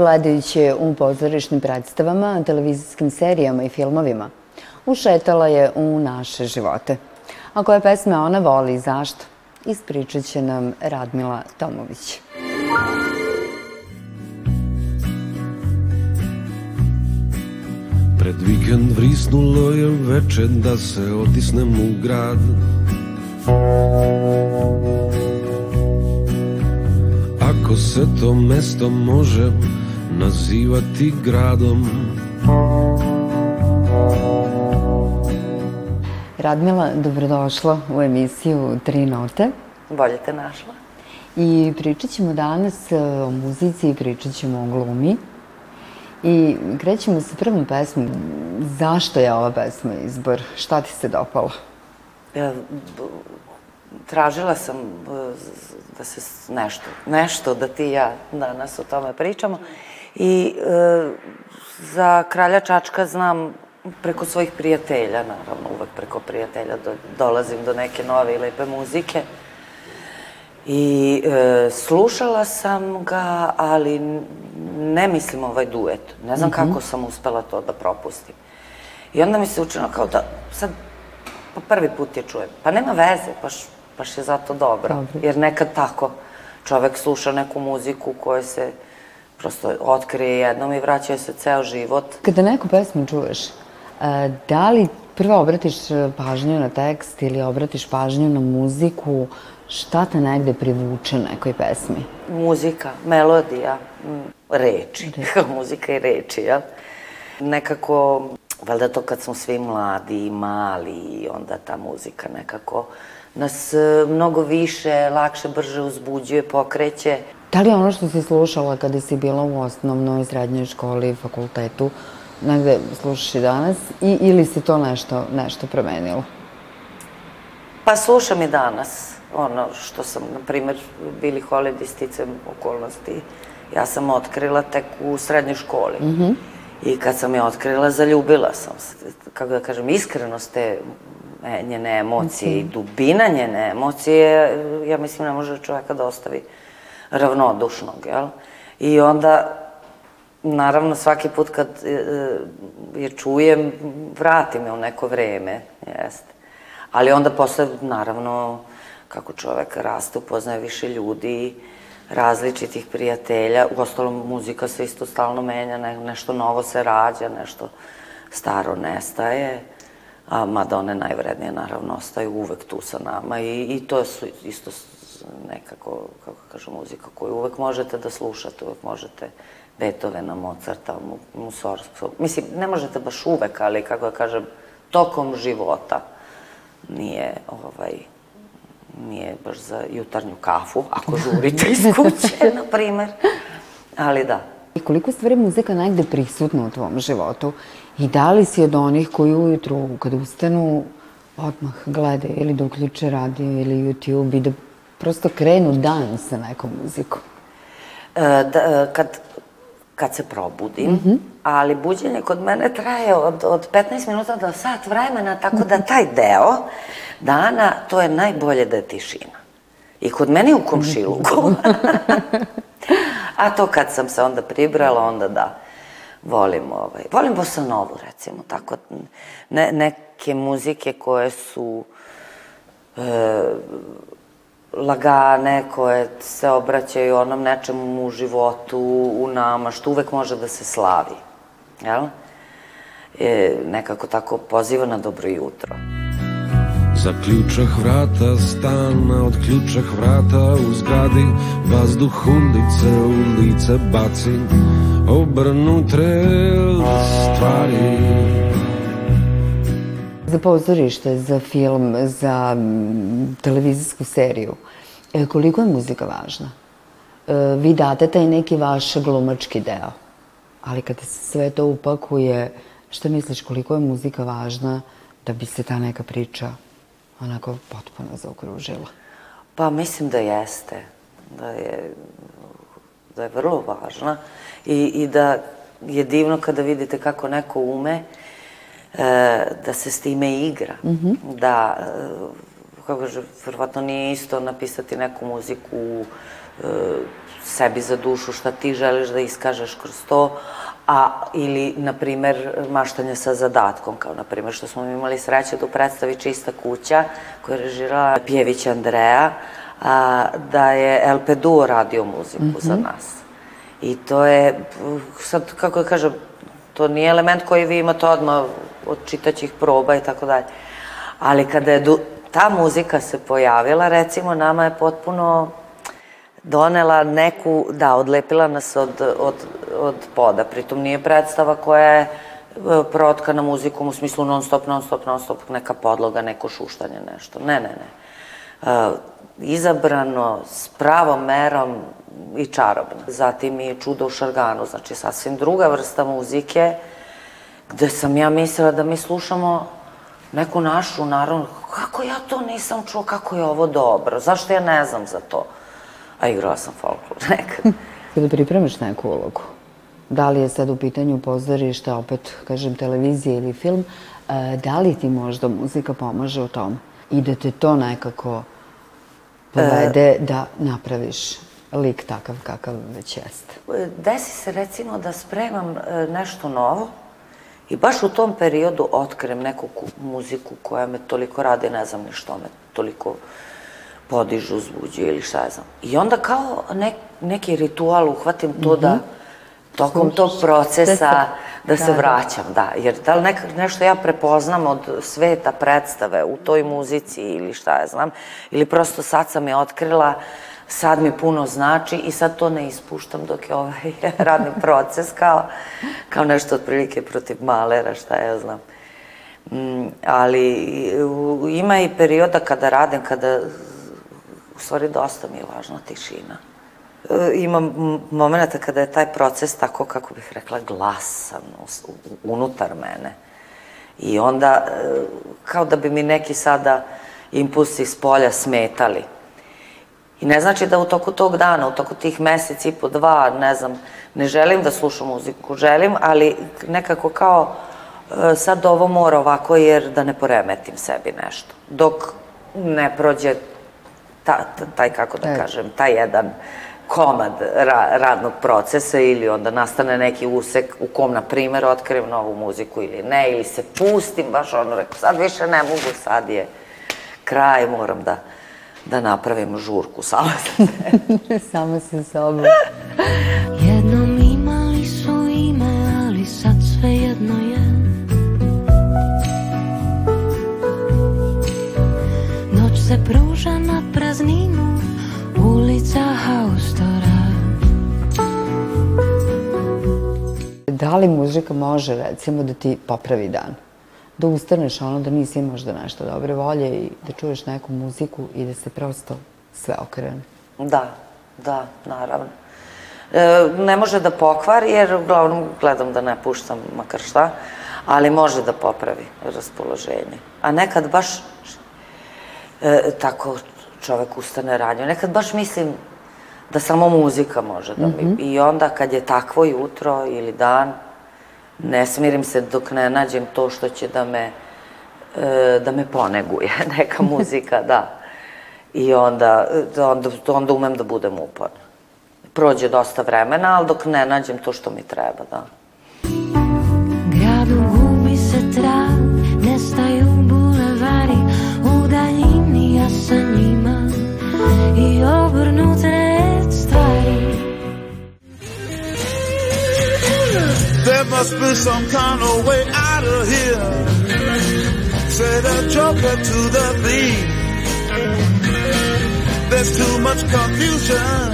Gledajući je u pozorišnim predstavama, televizijskim serijama i filmovima, ušetala je u naše živote. A koje pesme ona voli i zašto? Ispričat će nam Radmila Tomović. Pred vikend vrisnulo je veče da se otisnem u grad Ako se to mesto može nazivati gradom Radmila, dobrodošla u emisiju Tri note. Bolje te našla. I pričat ćemo danas e, o muzici, pričat ćemo o glumi. I krećemo sa prvom pesmom. Zašto je ova pesma izbor? Šta ti se dopalo? Ja, tražila sam e, da se nešto, nešto da ti i ja danas o tome pričamo. I e, za Kralja Čačka znam preko svojih prijatelja, naravno, uvek preko prijatelja do, dolazim do neke nove i lepe muzike. I e, slušala sam ga, ali ne mislim ovaj duet. Ne znam mm -hmm. kako sam uspela to da propustim. I onda mi se učinilo kao da sad pa prvi put je čujem. Pa nema veze, baš, baš je zato dobro. Dobre. Jer nekad tako čovek sluša neku muziku koja se prosto otkrije jednom i vraća se ceo život. Kada neku pesmu čuješ, da li prvo obratiš pažnju na tekst ili obratiš pažnju na muziku, šta te negde privuče nekoj pesmi? Muzika, melodija, reči. Muzika i reči, jel? Nekako, valjda to kad smo svi mladi i mali, onda ta muzika nekako nas e, mnogo više, lakše, brže uzbuđuje, pokreće. Da li ono što si slušala kada si bila u osnovnoj, srednjoj školi, fakultetu, negde slušaš i danas i, ili se to nešto, nešto promenilo? Pa slušam i danas. Ono što sam, na primer, Billy Holiday sticam okolnosti, ja sam otkrila tek u srednjoj školi. Mm -hmm. I kad sam je otkrila, zaljubila sam se. Kako da kažem, iskrenost te njene emocije okay. i dubina njene emocije, ja mislim, ne može čoveka da ostavi ravnodušnog, jel? I onda naravno svaki put kad e, je čujem, vrati me u neko vreme, jeste. Ali onda posle, naravno, kako čovek raste, upoznaje više ljudi, različitih prijatelja, u ostalom muzika se isto stalno menja, ne, nešto novo se rađa, nešto staro nestaje, a mada one najvrednije naravno ostaju uvek tu sa nama i, i to su isto nekako, kako kažem, muzika koju uvek možete da slušate, uvek možete Beethovena, Mozarta, Mussorgsku. Mislim, ne možete baš uvek, ali kako da kažem, tokom života nije, ovaj, nije baš za jutarnju kafu, ako žurite iz kuće, na primer. Ali da. I koliko stvari muzika negde prisutna u tvom životu? I da li si od onih koji ujutru, kad ustanu, odmah glede ili da uključe radio ili YouTube i da prosto krenu dan sa nekom muzikom? E, da, e, kad kad se probudim, mm -hmm. ali buđenje kod mene traje od, od 15 minuta do sat vremena, tako da taj deo dana, to je najbolje da je tišina. I kod mene u komšiluku. A to kad sam se onda pribrala, onda da, volim ovaj, volim bossa novu, recimo, tako, ne, neke muzike koje su e, lagane, koje se obraćaju onom nečemu u životu, u nama, što uvek može da se slavi. Jel? E, nekako tako poziva na dobro jutro. Za ključah vrata stana, od ključah vrata u zgradi Vazduh hundice u lice baci Obrnutre stvari za pozorište, za film, za televizijsku seriju, e, koliko je muzika važna? E, vi date taj neki vaš glumački deo, ali kada se sve to upakuje, šta misliš koliko je muzika važna da bi se ta neka priča onako potpuno zaokružila? Pa mislim da jeste, da je, da je vrlo važna i, i da je divno kada vidite kako neko ume E, da se s time igra, mm -hmm. da kako kaže, verovatno nije isto napisati neku muziku e, sebi za dušu, šta ti želiš da iskažeš kroz to, a ili, na primer, maštanje sa zadatkom, kao, na primer, što smo imali sreće da u predstavi Čista kuća, koja je režirala Pjević Andreja, a, da je LP Duo radio muziku mm -hmm. za nas. I to je, sad, kako da kažem, to nije element koji vi imate odmah od čitaćih proba i tako dalje. Ali kada je ta muzika se pojavila, recimo, nama je potpuno donela neku, da, odlepila nas od, od, od poda. Pritom nije predstava koja je e, protkana muzikom u smislu non stop, non stop, non stop, neka podloga, neko šuštanje, nešto. Ne, ne, ne. Izabrano s pravom merom i čarobno. Zatim i Čudo u Šarganu, znači sasvim druga vrsta muzike, gde sam ja mislila da mi slušamo neku našu naravno, kako ja to nisam čuo, kako je ovo dobro, zašto ja ne znam za to? A igrala sam folklor nekad. Kada pripremaš neku ulogu, da li je sad u pitanju pozorište, opet, kažem, televizija ili film, da li ti možda muzika pomaže u tom i da te to nekako povede e... da napraviš lik takav kakav već jeste? Desi se recimo da spremam e, nešto novo i baš u tom periodu otkrem neku muziku koja me toliko radi, ne znam ni što me toliko podižu, uzbuđuje ili šta znam. I onda kao nek, neki ritual uhvatim to mm -hmm. da mhm. tokom tog procesa da se da, da. vraćam, da. Jer da li nek, nešto ja prepoznam od sveta predstave u toj muzici ili šta ja znam, ili prosto sad sam je otkrila, sad mi puno znači i sad to ne ispuštam dok je ovaj radni proces kao, kao nešto otprilike protiv malera, šta ja znam. Mm, ali ima i perioda kada radim, kada u stvari dosta mi je važna tišina. E, ima momenta kada je taj proces tako, kako bih rekla, glasan unutar mene. I onda, e, kao da bi mi neki sada impulsi iz polja smetali. I ne znači da u toku tog dana, u toku tih meseci i po dva, ne znam, ne želim da slušam muziku, želim, ali nekako kao e, sad ovo mora ovako jer da ne poremetim sebi nešto. Dok ne prođe ta, taj, kako da e. kažem, taj jedan komad ra, radnog procesa ili onda nastane neki usek u kom, na primer, otkrijem novu muziku ili ne, ili se pustim, baš ono, rekao, sad više ne mogu, sad je kraj, moram da, da napravim žurku sama sa sebe. sama sa sobom. Jednom imali su ime, ali sad sve jedno je. Noć se pruža Da li muzika može, recimo, da ti popravi dan? Da ustaneš ono da nisi možda nešto dobre volje i da čuješ neku muziku i da se prosto sve okrene? Da, da, naravno. E, ne može da pokvari, jer uglavnom gledam da ne puštam makar šta, ali može da popravi raspoloženje. A nekad baš e, tako čovek ustane ranjo. Nekad baš mislim da samo muzika može da mi... Mm -hmm. I onda kad je takvo jutro ili dan, ne smirim se dok ne nađem to što će da me, e, da me poneguje, neka muzika, da. I onda, onda, onda umem da budem uporna. Prođe dosta vremena, ali dok ne nađem to što mi treba, da. Gradu gubi se trag, nestaju bulevari, u daljini ja sa njima i obrnute must be some kind of way out of here. Say the joker to the thief. There's too much confusion.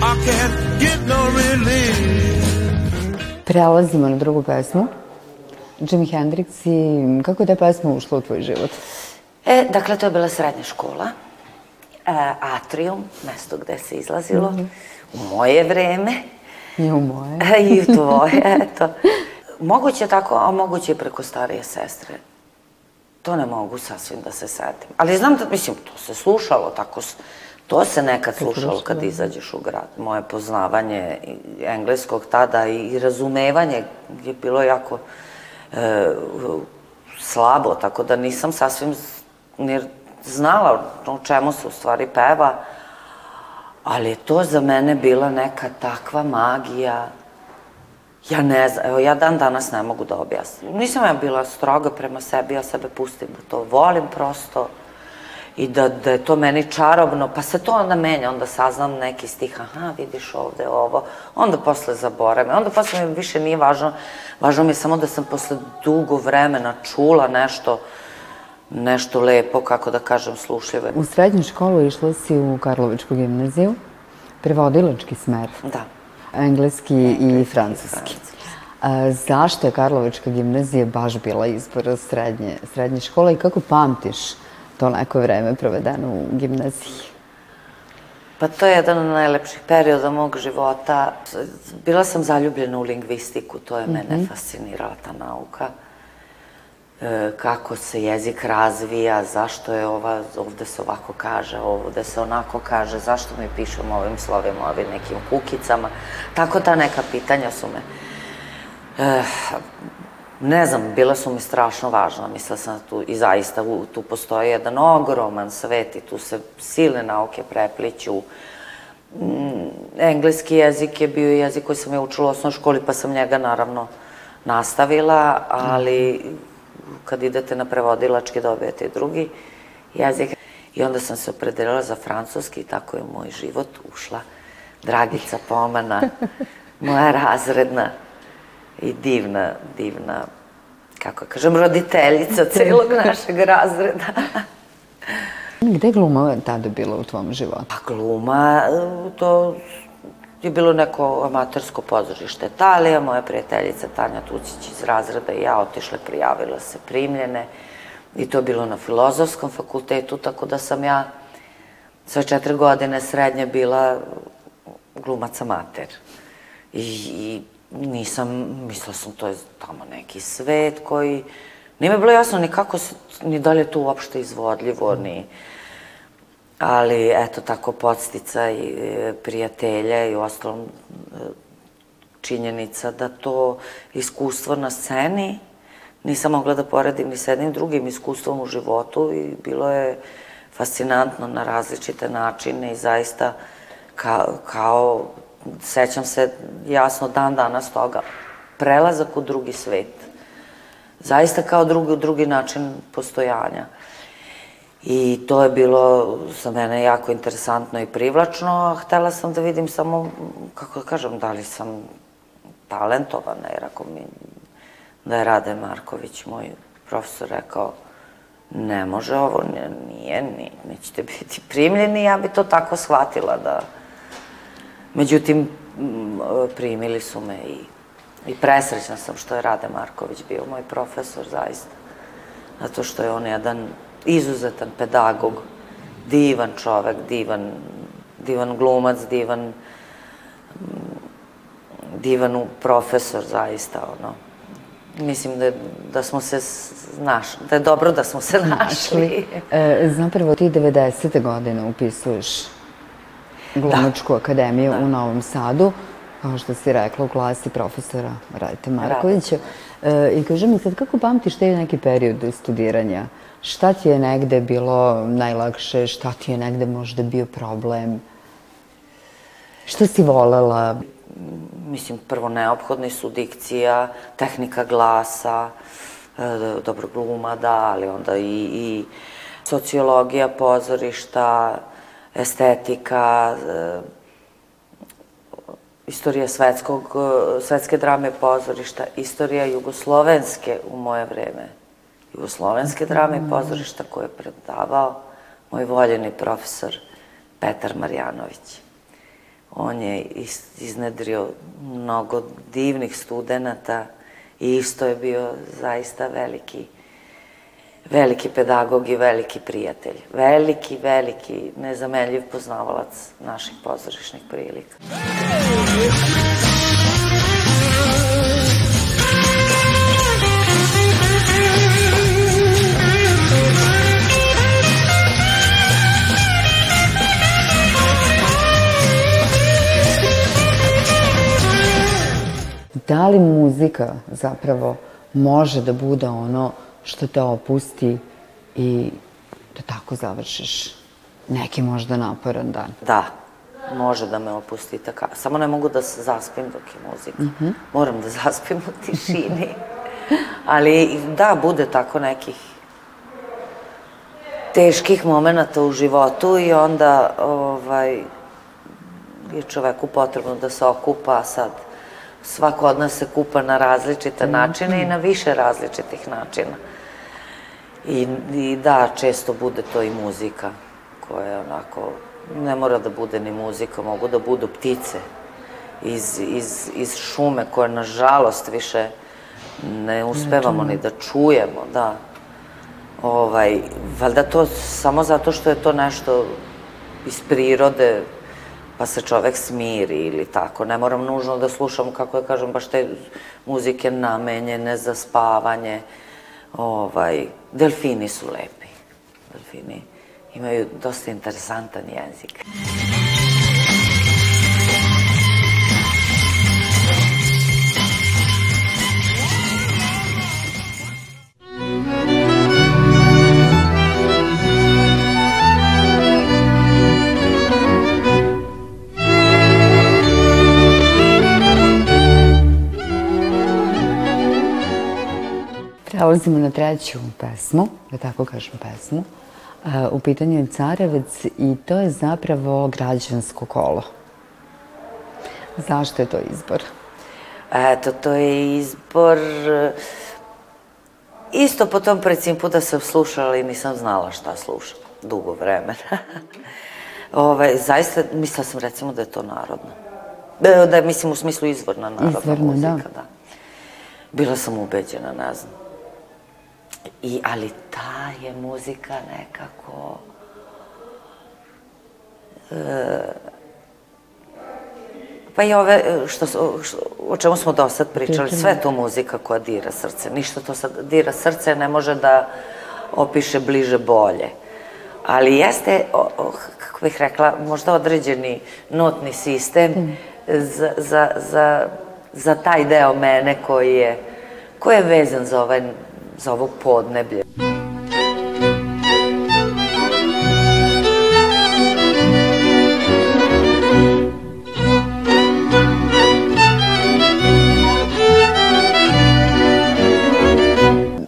I can't get no relief. Prelazimo na drugu pesmu. Jimi Hendrix i kako je ta pesma ušla u tvoj život? E, dakle, to je bila srednja škola. E, atrium, mesto gde se izlazilo. Mm -hmm. U moje vreme. I u moje. I u tvoje, eto. Moguće tako, a moguće i preko starije sestre. To ne mogu sasvim da se setim. Ali znam da, mislim, to se slušalo tako, to se nekad slušalo kad izađeš u grad. Moje poznavanje engleskog tada i razumevanje je bilo jako e, slabo, tako da nisam sasvim ni znala o čemu se u stvari peva, ali je to za mene bila neka takva magija, ja ne znam, evo ja dan danas ne mogu da objasnim. Nisam ja bila stroga prema sebi, ja sebe pustim da to volim prosto i da, da je to meni čarobno, pa se to onda menja, onda saznam neki stih, aha, vidiš ovde ovo, onda posle zaboravim, onda posle mi više nije važno, važno mi je samo da sam posle dugo vremena čula nešto, nešto lepo, kako da kažem, slušljivo. U srednju školu išla si u Karlovačku gimnaziju, prevodilački smer. Da. Engleski, i francuski. A, zašto je Karlovačka gimnazija baš bila izbor srednje, srednje škole i kako pamtiš to neko vreme provedeno u gimnaziji? Pa to je jedan od najlepših perioda mog života. Bila sam zaljubljena u lingvistiku, to je mm -hmm. mene mhm. fascinirala ta nauka. E, kako se jezik razvija, zašto je ova, ovde se ovako kaže, ovde se onako kaže, zašto mi pišemo ovim slovima, ovim nekim kukicama. Tako ta neka pitanja su me... E, ne znam, bila su mi strašno važna, mislila sam da tu, i zaista u, tu postoji jedan ogroman svet i tu se silne nauke prepliću. Mm, engleski jezik je bio jezik koji sam ja učila u osnovnoj školi, pa sam njega naravno nastavila, ali kad idete na prevodilački dobijete i drugi jezik. I onda sam se opredelila za francuski i tako je moj život ušla Dragica Pomana, moja razredna i divna, divna, kako kažem, roditeljica celog našeg razreda. Gde je gluma tada bila u tvom životu? Pa gluma, to je bilo neko amatersko pozorište Italija, moja prijateljica Tanja Tucić iz razreda i ja otišle, prijavila se primljene i to je bilo na filozofskom fakultetu, tako da sam ja sve četiri godine srednje bila glumac amater. I, i nisam, mislila sam to je tamo neki svet koji, nije mi bilo jasno ni kako se, ni da li je to uopšte izvodljivo, ni ali eto tako podstica i e, prijatelja i ostalom e, činjenica da to iskustvo na sceni nisam mogla da poredim ni s jednim drugim iskustvom u životu i bilo je fascinantno na različite načine i zaista kao, kao sećam se jasno dan danas toga, prelazak u drugi svet. Zaista kao drugi, drugi način postojanja. I to je bilo za mene jako interesantno i privlačno, a htela sam da vidim samo, kako da kažem, da li sam talentovana, jer ako mi, da je Rade Marković, moj profesor, rekao, ne može ovo, nije, nije, nećete biti primljeni, ja bi to tako shvatila da... Međutim, primili su me i, i presrećna sam što je Rade Marković bio moj profesor, zaista. Zato što je on jedan izuzetan pedagog, divan čovek, divan, divan glumac, divan, divan profesor, zaista, ono. Mislim da, da smo se našli, da je dobro da smo se našli. E, zapravo ti 90. godine upisuješ glumačku da. akademiju da. u Novom Sadu, kao što si rekla, u klasi profesora Radite Markovića. E, I kaže mi sad, kako pamtiš te neki period studiranja? Šta ti je negde bilo najlakše, šta ti je negde možda bio problem? Šta si volela? Mislim, prvo neophodni su dikcija, tehnika glasa, e, dobro gluma, da, ali onda i, i sociologija pozorišta, estetika, e, istorija svetskog, e, svetske drame pozorišta, istorija jugoslovenske u moje vreme jugoslovenske drame i pozorišta koje je predavao moj voljeni profesor Petar Marjanović. On je iznedrio mnogo divnih studenta i isto je bio zaista veliki veliki pedagog i veliki prijatelj. Veliki, veliki, nezamenljiv poznavalac naših pozorišnih prilika. Da li muzika zapravo može da bude ono što te opusti i da tako završiš neki možda naporan dan. Da, može da me opusti tako. Samo ne mogu da se zaspim dok je muzika. Mm -hmm. Moram da zaspim u tišini. Ali da, bude tako nekih teških momenta u životu i onda ovaj, je čoveku potrebno da se okupa sad. Svako od nas se kupa na različite -hmm. načine i na više različitih načina. I, I da, često bude to i muzika koja je onako, ne mora da bude ni muzika, mogu da budu ptice iz, iz, iz šume koje nažalost više ne uspevamo ni da čujemo, da. Ovaj, valjda to samo zato što je to nešto iz prirode, pa se čovek smiri ili tako. Ne moram nužno da slušam, kako da kažem, baš te muzike namenjene za spavanje. Ovaj, delfini su lepi. Delfini imaju dosta interesantan jezik. Prelazimo na treću pesmu, da tako kažem pesmu. E, u pitanju je Carevac i to je zapravo građansko kolo. Zašto je to izbor? Eto, to je izbor e, isto po tom principu da sam slušala i nisam znala šta slušam dugo vremena. Ove, zaista, mislila sam recimo da je to narodno. E, da je, mislim, u smislu izvorna narodna Izvorno, muzika, da. da. Bila sam ubeđena, ne znam. I, ali ta je muzika nekako... E, pa i ove, što, što, o čemu smo do sad pričali, sve to muzika koja dira srce. Ništa to sad dira srce ne može da opiše bliže bolje. Ali jeste, o, o, kako bih rekla, možda određeni notni sistem mm. za, za, za, za taj deo mene koji je, koji je vezan za ovaj za ovo podneblje.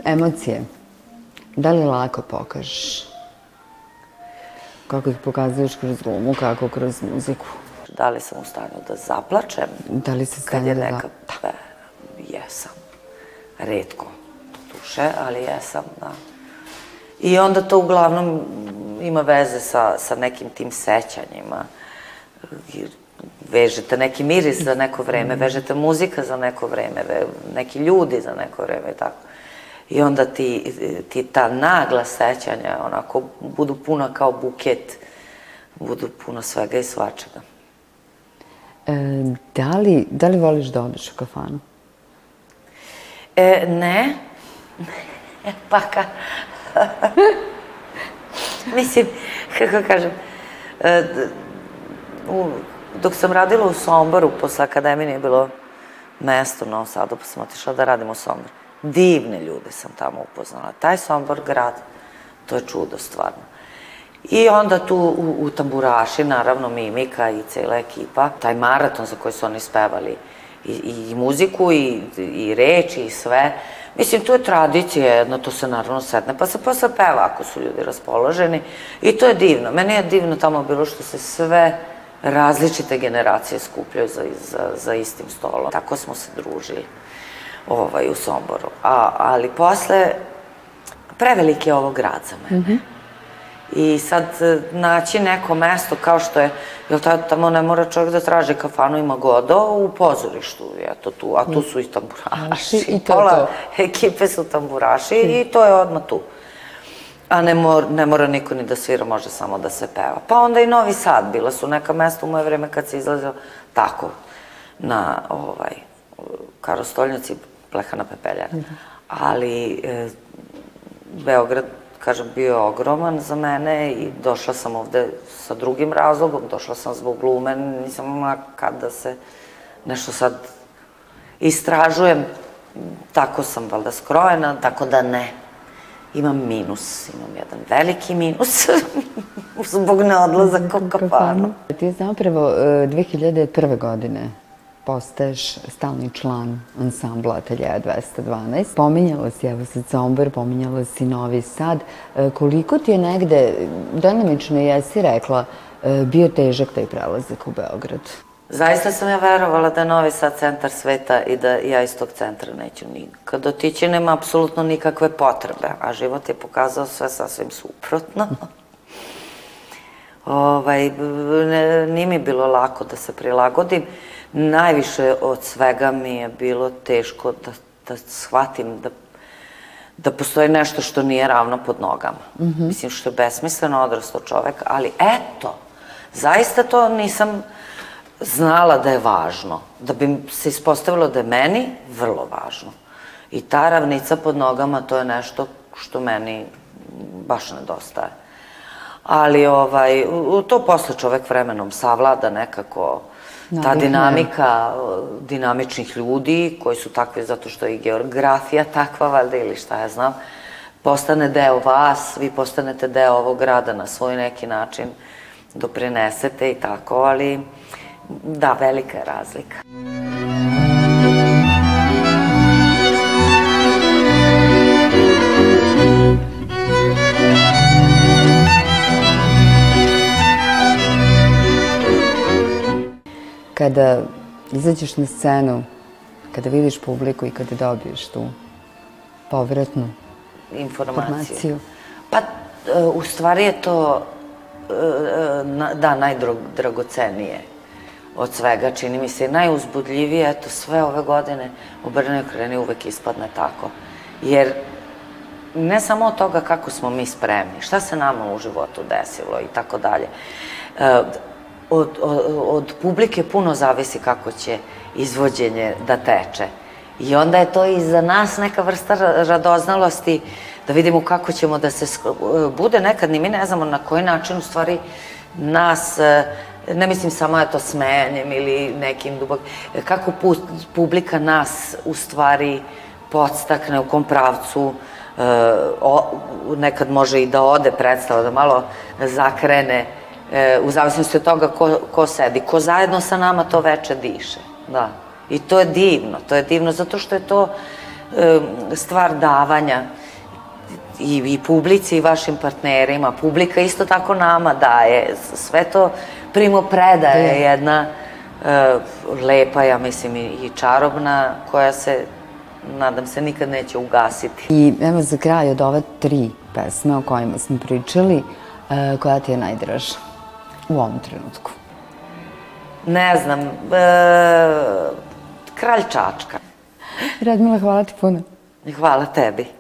Emocije. Da li lako pokažeš? Kako ih pokazuješ kroz glumu, kako kroz muziku? Da li sam u stanju da zaplačem? Da li se stanju da... Neka... Da. Jesam. Redko duše, ali jesam, da. I onda to uglavnom ima veze sa, sa nekim tim sećanjima. Vežete neki miris za neko vreme, vežete muzika za neko vreme, neki ljudi za neko vreme i tako. I onda ti, ti ta nagla sećanja onako budu puna kao buket, budu puno svega i svačega. E, da, li, da li voliš da odeš u kafanu? E, ne, pa ka... Mislim, kako kažem, e, dok sam radila u Somboru, posle akademije nije bilo mesto u Novom Sadu, pa sam otišla da radim u Somboru. Divne ljude sam tamo upoznala. Taj Sombor grad, to je čudo stvarno. I onda tu u, u tamburaši, naravno Mimika i cela ekipa, taj maraton za koji su oni spevali i, i, muziku i, i reči i sve, Mislim, to je tradicija jedna, to se naravno sedne, pa se posle peva ako su ljudi raspoloženi. I to je divno. Meni je divno tamo bilo što se sve različite generacije skupljaju za, za, za istim stolom. Tako smo se družili ovaj, u Somboru. A, ali posle, prevelik je ovo grad za mene. Mm -hmm. I sad e, naći neko mesto kao što je, jel tamo ne mora čovjek da traži kafanu, ima godo u pozorištu, eto tu, a tu su i tamburaši. I to Pola to. ekipe su tamburaši i to je odmah tu. A ne, mor, ne mora niko ni da svira, može samo da se peva. Pa onda i Novi Sad, bila su neka mesta u moje vreme kad se izlazio tako, na ovaj, Karostoljaci, Plehana Pepeljara. Mm -hmm. Ali e, Beograd kažem, bio je ogroman za mene i došla sam ovde sa drugim razlogom, došla sam zbog glume, nisam imala kad da se nešto sad istražujem, tako sam valjda skrojena, tako da ne. imam minus, imam jedan veliki minus zbog neodlazaka u kafanu. Ti je zapravo e, 2001. godine postaješ stalni član ansambla Ateljeja 212. Pominjala si, evo sad Sombor, pominjala si Novi Sad. E, Koliko ti je negde, delimično jesi rekla, e, bio težak taj prelazak u Beograd? Zaista sam ja verovala da je Novi Sad centar sveta i da ja iz tog centra neću nikad otići, nema apsolutno nikakve potrebe, a život je pokazao sve sasvim suprotno. ovaj, ne, nije mi bilo lako da se prilagodim. Najviše od svega mi je bilo teško da, da shvatim da da postoji nešto što nije ravno pod nogama. Mm -hmm. Mislim, što je besmisleno odrastao čovek, ali eto, zaista to nisam znala da je važno, da bi se ispostavilo da je meni vrlo važno. I ta ravnica pod nogama, to je nešto što meni baš nedostaje. Ali ovaj, to posle čovek vremenom savlada nekako, ta dinamika dinamičnih ljudi koji su takvi zato što je i geografija takva valjda ili šta ja znam, postane deo vas, vi postanete deo ovog grada na svoj neki način, doprinesete i tako, ali da, velika je razlika. Kada izađeš na scenu, kada vidiš publiku i kada dobiješ tu povratnu informaciju. informaciju. Pa, e, u stvari je to, e, e, da, najdragocenije od svega, čini mi se, najuzbudljivije, eto, sve ove godine u Brnoj kreni uvek ispadne tako. Jer ne samo od toga kako smo mi spremni, šta se nama u životu desilo i tako dalje. E, Od, od, od publike puno zavisi kako će izvođenje da teče. I onda je to i za nas neka vrsta ra- radoznalosti da vidimo kako ćemo da se sk- bude nekad, ni mi ne znamo na koji način u stvari nas, e, ne mislim samo eto smejanjem ili nekim dubok, kako pu- publika nas u stvari podstakne u kom pravcu e, nekad može i da ode predstava, da malo zakrene e, u zavisnosti od toga ko, ko sedi. Ko zajedno sa nama to veče diše. Da. I to je divno. To je divno zato što je to e, stvar davanja i, i publici i vašim partnerima. Publika isto tako nama daje. Sve to primo predaje je jedna e, lepa, ja mislim, i, i čarobna, koja se, nadam se, nikad neće ugasiti. I evo za kraj od ove tri pesme o kojima smo pričali, e, koja ti je najdraža u ovom trenutku? Ne znam, e, Kralj Čačka. Radmila, hvala ti puno. Hvala tebi.